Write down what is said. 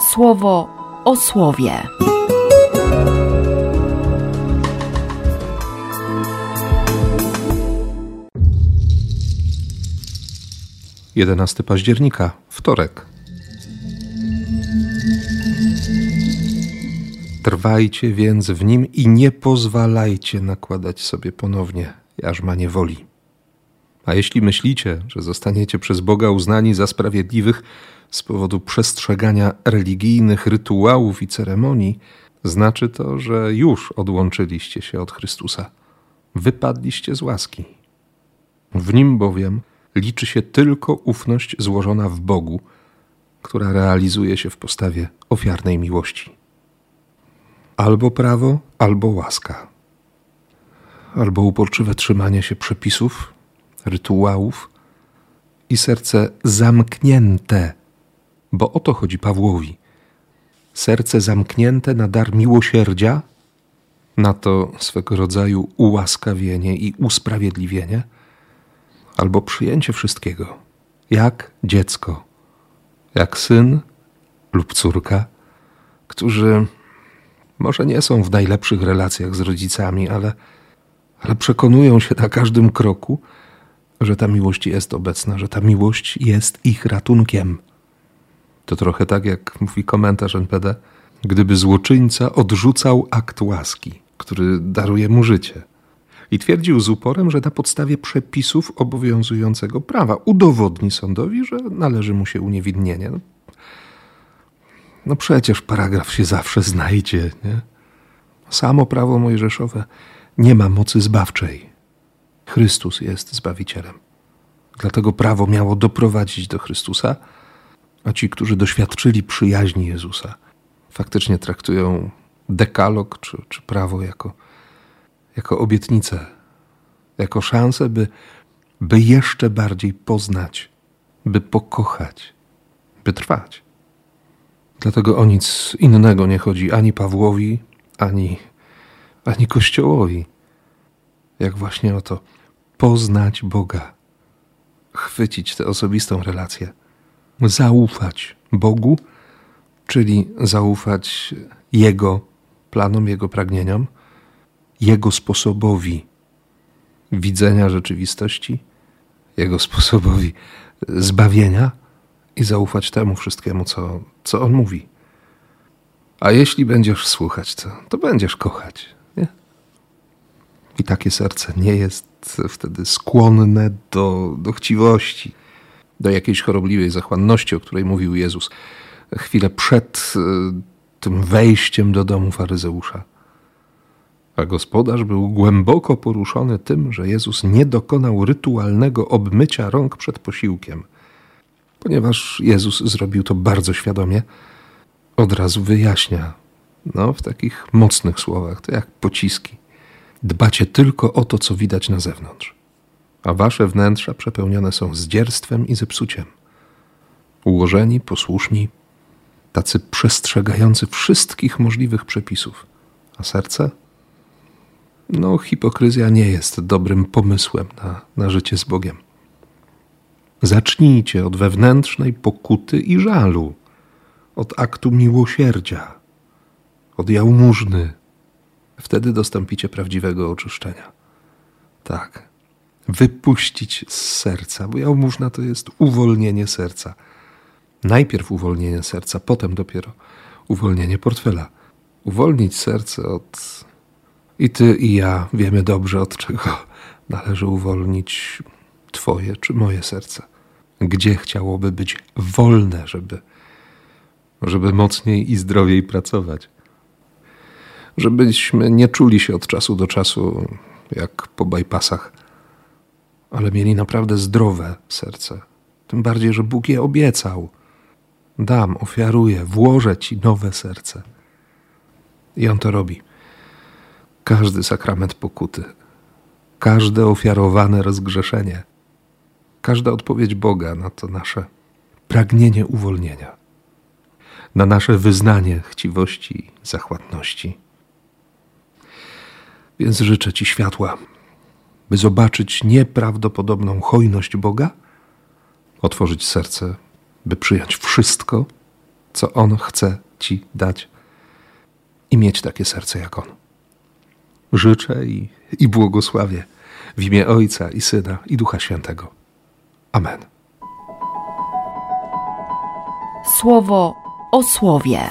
słowo o słowie. 11 października, wtorek. Trwajcie więc w nim i nie pozwalajcie nakładać sobie ponownie jarzmanie woli. A jeśli myślicie, że zostaniecie przez Boga uznani za sprawiedliwych z powodu przestrzegania religijnych rytuałów i ceremonii, znaczy to, że już odłączyliście się od Chrystusa. Wypadliście z łaski. W nim bowiem liczy się tylko ufność złożona w Bogu, która realizuje się w postawie ofiarnej miłości. Albo prawo, albo łaska. Albo uporczywe trzymanie się przepisów, rytuałów i serce zamknięte, bo o to chodzi Pawłowi. Serce zamknięte na dar miłosierdzia, na to swego rodzaju ułaskawienie i usprawiedliwienie – albo przyjęcie wszystkiego, jak dziecko, jak syn lub córka, którzy może nie są w najlepszych relacjach z rodzicami, ale, ale przekonują się na każdym kroku, że ta miłość jest obecna, że ta miłość jest ich ratunkiem. To trochę tak, jak mówi komentarz NPD, gdyby złoczyńca odrzucał akt łaski, który daruje mu życie i twierdził z uporem, że na podstawie przepisów obowiązującego prawa udowodni sądowi, że należy mu się uniewinnienie. No, no przecież paragraf się zawsze znajdzie, nie? Samo prawo mojżeszowe nie ma mocy zbawczej. Chrystus jest Zbawicielem. Dlatego prawo miało doprowadzić do Chrystusa, a ci, którzy doświadczyli przyjaźni Jezusa, faktycznie traktują dekalog czy, czy prawo jako jako obietnicę, jako szansę, by, by jeszcze bardziej poznać, by pokochać, by trwać. Dlatego o nic innego nie chodzi ani Pawłowi, ani, ani Kościołowi, jak właśnie o to poznać Boga, chwycić tę osobistą relację, zaufać Bogu, czyli zaufać Jego planom, Jego pragnieniom jego sposobowi widzenia rzeczywistości, Jego sposobowi zbawienia i zaufać temu wszystkiemu, co, co On mówi. A jeśli będziesz słuchać, to, to będziesz kochać. Nie? I takie serce nie jest wtedy skłonne do, do chciwości, do jakiejś chorobliwej zachłanności, o której mówił Jezus chwilę przed e, tym wejściem do domu faryzeusza a gospodarz był głęboko poruszony tym, że Jezus nie dokonał rytualnego obmycia rąk przed posiłkiem. Ponieważ Jezus zrobił to bardzo świadomie, od razu wyjaśnia, no w takich mocnych słowach, to jak pociski. Dbacie tylko o to, co widać na zewnątrz, a wasze wnętrza przepełnione są zdzierstwem i zepsuciem. Ułożeni, posłuszni, tacy przestrzegający wszystkich możliwych przepisów, a serce no, hipokryzja nie jest dobrym pomysłem na, na życie z Bogiem. Zacznijcie od wewnętrznej pokuty i żalu, od aktu miłosierdzia, od jałmużny. Wtedy dostąpicie prawdziwego oczyszczenia. Tak, wypuścić z serca, bo jałmużna to jest uwolnienie serca. Najpierw uwolnienie serca, potem dopiero uwolnienie portfela. Uwolnić serce od i ty i ja wiemy dobrze, od czego należy uwolnić Twoje czy moje serce. Gdzie chciałoby być wolne, żeby, żeby mocniej i zdrowiej pracować. Żebyśmy nie czuli się od czasu do czasu jak po bypassach, ale mieli naprawdę zdrowe serce. Tym bardziej, że Bóg je obiecał. Dam, ofiaruję, włożę Ci nowe serce. I On to robi każdy sakrament pokuty, każde ofiarowane rozgrzeszenie, każda odpowiedź Boga na to nasze pragnienie uwolnienia, na nasze wyznanie chciwości zachłatności. Więc życzę Ci światła, by zobaczyć nieprawdopodobną hojność Boga, otworzyć serce, by przyjąć wszystko, co On chce Ci dać i mieć takie serce jak On. Życzę i, i błogosławię w imię Ojca i Syna i Ducha Świętego. Amen. Słowo o słowie.